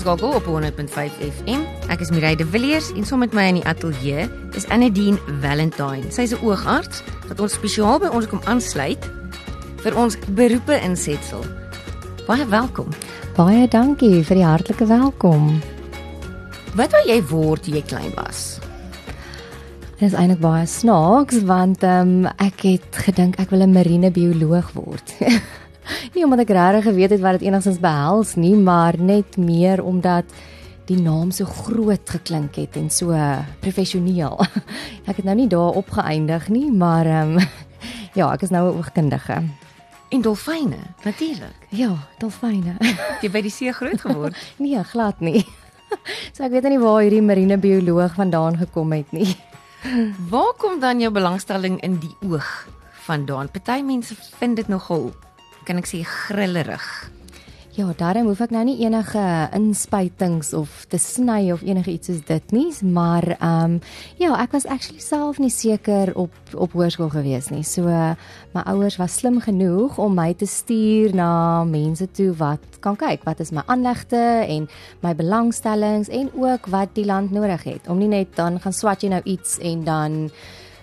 ingeskakel op 100.5 FM. Ek is Mireille de Villiers en saam met my in die ateljee is Annedien Valentine. Sy is 'n oogarts wat ons spesiaal by ons kom aansluit vir ons beroepe insetsel. Baie welkom. Baie dankie vir die hartlike welkom. Wat wou jy word toe jy klein was? Dit is eintlik baie snaaks want ehm um, ek het gedink ek wil 'n marinebioloog word. nie omdat ek regtig geweet het wat dit enigstens behels nie, maar net meer omdat die naam so groot geklink het en so professioneel. ek het nou nie daar opgeëindig nie, maar ehm um, ja, ek is nou 'n oogkundige. En dolfyne, natuurlik. Ja, dolfyne. Jy by die see groot geword? nee, glad nie. so ek weet nie waar hierdie marinebioloog vandaan gekom het nie. Waar kom dan jou belangstelling in die oog vandaan? Party mense vind dit nogal kan ek sê grillerig. Ja, daarom hoef ek nou nie enige inspuitings of te sny of enige iets soos dit nie, maar ehm um, ja, ek was actually self nie seker op op hoërskool gewees nie. So my ouers was slim genoeg om my te stuur na mense toe wat kan kyk wat is my aanlegte en my belangstellings en ook wat die land nodig het. Om nie net dan gaan swat jy nou iets en dan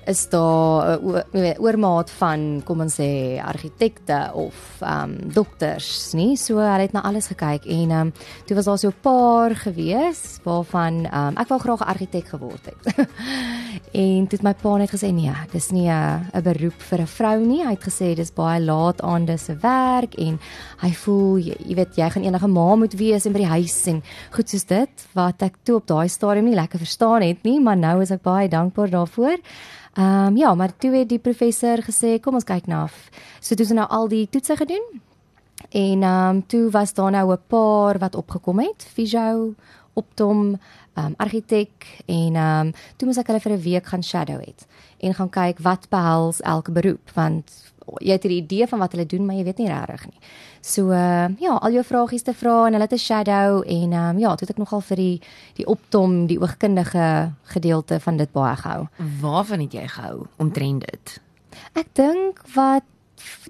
is daar 'n uh, oormaat van kom ons sê argitekte of ehm um, dokters, nie? So hulle het na alles gekyk en ehm um, toe was daar so 'n paar gewees waarvan ehm um, ek wou graag 'n argitek geword het. en dit my pa net gesê nee, dis nie 'n 'n beroep vir 'n vrou nie. Hy het gesê dis baie laat aande se werk en hy voel jy, jy weet jy gaan enige ma moet wees in by die huis en goed soos dit wat ek toe op daai stadium nie lekker verstaan het nie, maar nou is ek baie dankbaar daarvoor. Ehm um, ja, maar toe het die professor gesê kom ons kyk na. So toe ons nou al die toetse gedoen. En ehm um, toe was daar nou 'n paar wat opgekom het, Fisio, Optom, ehm um, argitek en ehm um, toe moes ek hulle vir 'n week gaan shadow het en gaan kyk wat behels elke beroep want jy het 'n idee van wat hulle doen, maar jy weet nie regtig nie. So uh, ja, al jou vragies te vra en hulle te shadow en um, ja, toe het ek nogal vir die die optom, die oogkundige gedeelte van dit baie gehou. Waarvan het jy gehou omtrent dit? Ek dink wat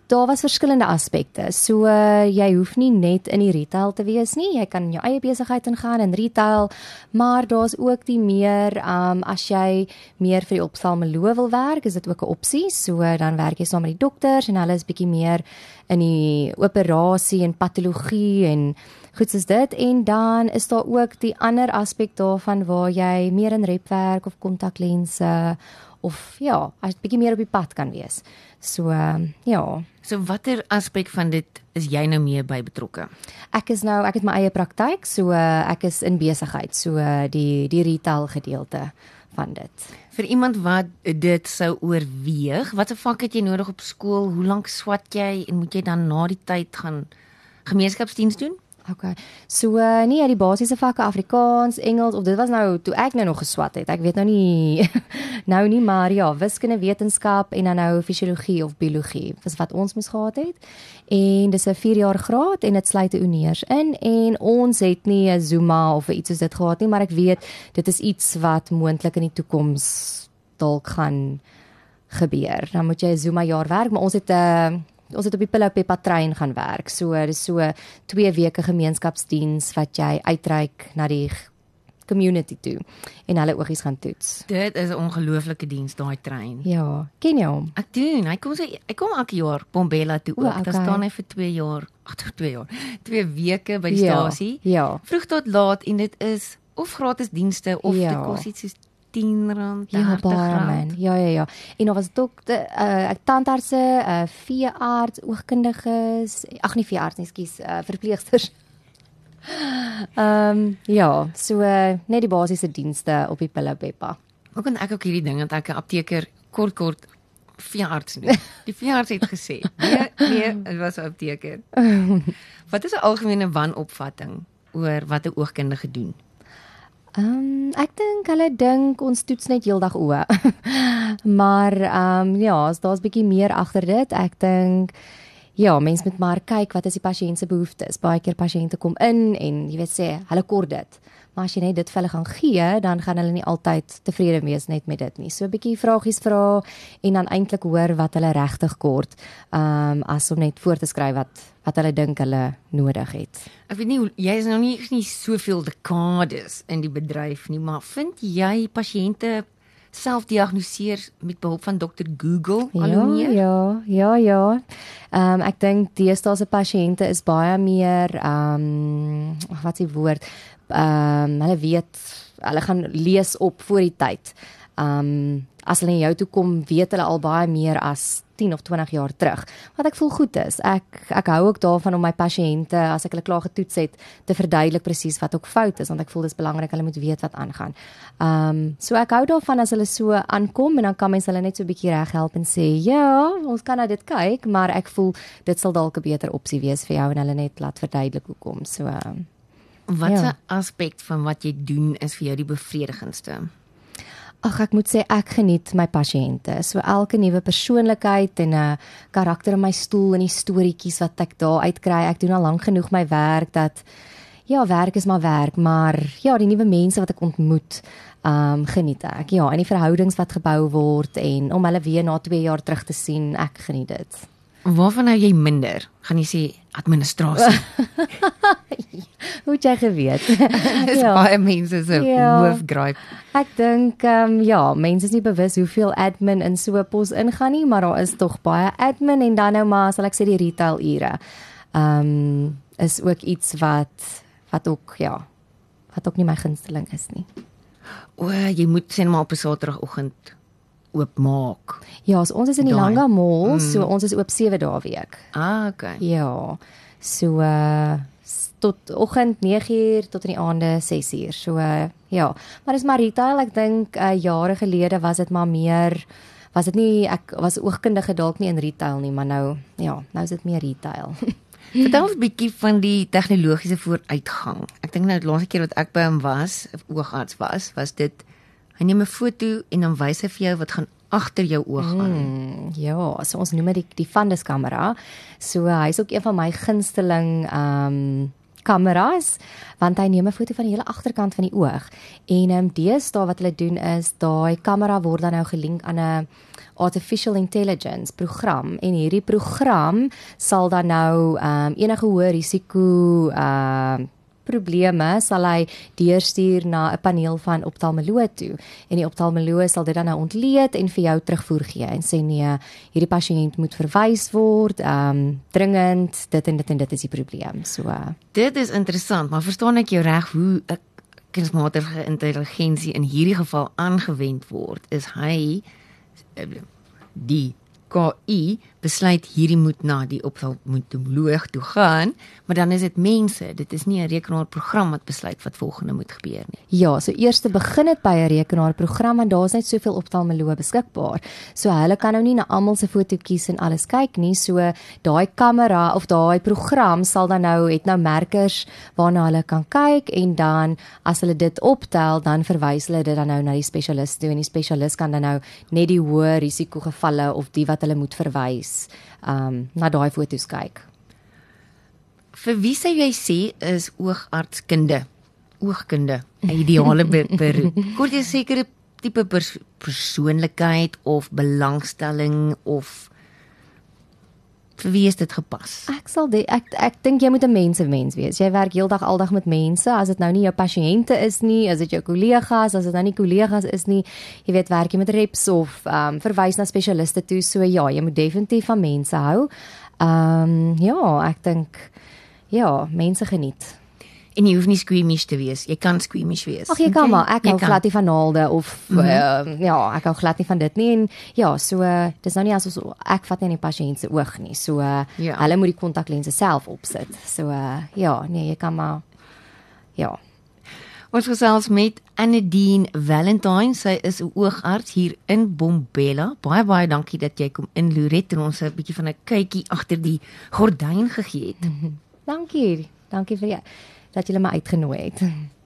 daar was verskillende aspekte. So uh, jy hoef nie net in die retail te wees nie. Jy kan jou eie besigheid ingaan in retail, maar daar's ook die meer um as jy meer vir die opsalmeloo wil werk, is dit ook 'n opsie. So uh, dan werk jy saam met die dokters en hulle is bietjie meer in die operasie en patologie en goed soos dit en dan is daar ook die ander aspek daarvan waar jy meer in repwerk of kontaklense of ja, as bietjie meer op die pad kan wees. So uh, ja. So watter aspek van dit is jy nou mee by betrokke? Ek is nou ek het my eie praktyk, so uh, ek is in besigheid, so uh, die die retail gedeelte van dit. Vir iemand wat dit sou oorweeg, watter vak het jy nodig op skool? Hoe lank swat jy en moet jy dan na die tyd gaan gemeenskapsdiens doen? Okay. So uh, nee, die basiese vakke Afrikaans, Engels of dit was nou toe ek nou nog geswat het. Ek weet nou nie nou nie maar ja, wiskunde, wetenskap en dan nou fisiologie of biologie. Dis wat ons moes gehad het. En dis 'n 4 jaar graad en dit sluit 'n uniers in en ons het nie 'n Zuma of iets soos dit gehad nie, maar ek weet dit is iets wat moontlik in die toekoms dalk gaan gebeur. Dan moet jy 'n Zuma jaar werk, maar ons het 'n uh, eh, ons het op die Pillow Peppa trein gaan werk. So dis so 2 weke gemeenskapsdiens wat jy uitreik na die community toe en hulle oogies gaan toets. Dit is 'n ongelooflike diens daai trein. Ja, ken jy hom? Ek doen. Hy kom sy hy kom elke jaar Bombella toe. O, okay. Daar staan hy vir 2 jaar. Ag, 2 jaar. 2 weke by die ja, stasie. Ja. Vroeg tot laat en dit is of gratis dienste of ja. dit kos iets soos 10 ja, baie ja ja ja en daar was dokter uh, tandartse uh, veearts oogkundiges ag nie veearts nie skus uh, verpleegsters Ehm um, ja, so uh, net die basiese dienste op die Pillow Peppa. Hoe kan ek ook hierdie ding dat ek 'n apteker kort kort veearts nie. Die veearts het gesê, nee, nee, dit was 'n apteker. Wat is 'n algemene wanopvatting oor wat 'n oogkundige doen? Ehm um, ek dink hulle dink ons toets net heeldag oë. maar ehm um, ja, daar's bietjie meer agter dit. Ek dink ja, mens moet maar kyk wat is die pasiënt se behoeftes. Baie keer pasiënte kom in en jy weet sê hulle kort dit. Maar as jy net dit vir hulle gaan gee, dan gaan hulle nie altyd tevrede wees net met dit nie. So 'n bietjie vragies vra en dan eintlik hoor wat hulle regtig kort, ehm um, as om net voor te skryf wat wat hulle dink hulle nodig het. Ek weet nie jy is nou nie nie soveel dekades in die bedryf nie, maar vind jy pasiënte self-diagnoseer met behulp van dokter Google al hoe meer? Ja, ja, ja. Ehm um, ek dink deesdae se pasiënte is baie meer ehm um, wat is die woord? Ehm um, hulle weet hulle gaan lees op voor die tyd. Ehm um, as hulle jou toe kom, weet hulle al baie meer as 10 of 20 jaar terug. Wat ek voel goed is. Ek ek hou ook daarvan om my pasiënte as ek hulle klaar getoets het te verduidelik presies wat ook fout is want ek voel dis belangrik hulle moet weet wat aangaan. Ehm um, so ek hou daarvan as hulle so aankom en dan kan mense hulle net so 'n bietjie reg help en sê ja, ons kan na dit kyk, maar ek voel dit sal dalk 'n beter opsie wees vir jou en hulle net laat verduidelik hoekom. So ehm Wat 'n Ja. aspek van wat jy doen is vir jou die bevredigendste? Ag ek moet sê ek geniet my pasiënte. So elke nuwe persoonlikheid en 'n karakter in my stoel en die storieetjies wat ek daar uitkry. Ek doen al lank genoeg my werk dat ja, werk is maar werk, maar ja, die nuwe mense wat ek ontmoet, ehm um, geniet ek. Ja, en die verhoudings wat gebou word en om hulle weer na 2 jaar terug te sien, ek geniet dit. Waarvan hou jy minder? Gaan jy sê administrasie? Hoe het jy geweet? Dis baie mense se Ja. hoofgryp. Ek dink ehm um, ja, mense is nie bewus hoeveel admin in so 'n pos ingaan nie, maar daar is tog baie admin en dan nou maar sal ek sê die retail ure. Ehm um, is ook iets wat wat ook ja, wat ook nie my gunsteling is nie. O, jy moet net maar op 'n Saterdagoggend oopmaak. Ja, so ons is in die Daai. Langa Mall, mm. so ons is oop 7 dae week. Ah, okay. Ja. So uh tot oggend 9uur tot in die aande 6uur. So uh ja, maar dis maar retail. Ek dink uh jare gelede was dit maar meer was dit nie ek was oogkundige dalk nie in retail nie, maar nou ja, nou is dit meer retail. Vertel ons 'n bietjie van die tegnologiese vooruitgang. Ek dink nou die laaste keer wat ek by hom was, oogarts was, was dit hy neem 'n foto en dan wys hy vir jou wat gaan agter jou oog aan. Mm, ja, so ons noem dit die, die fundus kamera. So uh, hy's ook een van my gunsteling ehm um, kameras want hy neem 'n foto van die hele agterkant van die oog. En ehm um, deesdae wat hulle doen is daai kamera word dan nou gelink aan 'n artificial intelligence program en hierdie program sal dan nou ehm um, enige hoë risiko ehm um, probleme sal hy deurstuur na 'n paneel van optalmoloog toe en die optalmoloog sal dit dan nou ontleed en vir jou terugvoer gee en sê nee, hierdie pasiënt moet verwys word, ehm um, dringend, dit en dit en dit is die probleem. So uh, Dit is interessant, maar verstaan ek jou reg hoe 'n kunsmatige intelligensie in hierdie geval aangewend word? Is hy eh, die KI besluit hierdie moet na die opvolgmontoloog toe gaan, maar dan is dit mense. Dit is nie 'n rekenaarprogram wat besluit wat volgende moet gebeur nie. ja, so eers te begin dit by 'n rekenaarprogram en daar's net soveel optalmoloog beskikbaar. So hulle kan nou nie na almal se fotootjies en alles kyk nie. So daai kamera of daai program sal dan nou het nou merkers waarna hulle kan kyk en dan as hulle dit optel, dan verwys hulle dit dan nou na die spesialis toe en die spesialis kan dan nou net die hoë risiko gevalle of die wat hulle moet verwys, um, na daai foto's kyk. Vir wie sou jy sê is oogartskunde? Oogkunde 'n ideale be- beroep. Kort jy sekere tipe pers persoonlikheid of belangstelling of vir wie is dit gepas? Ek sal die, ek ek dink jy moet 'n mensmens wees. Jy werk heeldag aldag met mense. As dit nou nie jou pasiënte is nie, as dit jou kollegas, as dit nou nie kollegas is nie, jy weet werk jy met reps of ehm um, verwys na spesialiste toe. So ja, jy moet definitief van mense hou. Ehm um, ja, ek dink ja, mense geniet. En jy hoef nie squeamish te wees. Jy kan squeamish wees. Ag jy kan maar, ek hou glad nie van naalde of mm -hmm. uh, ja, ek hou glad nie van dit nie en ja, so uh, dis nou nie asof ek vat nie in die pasiënt se oog nie. So uh, Ja. hulle moet die kontaklense self opsit. So uh, ja, nee, jy kan maar ja. Ons gesels met Annedien Valentine. Sy is 'n oogarts hier in Bombela. Baie baie dankie dat jy kom inloer het en ons 'n bietjie van 'n kykie agter die gordyn gegee het. Dankie. Dankie vir jou dat jy my uitgenooi het.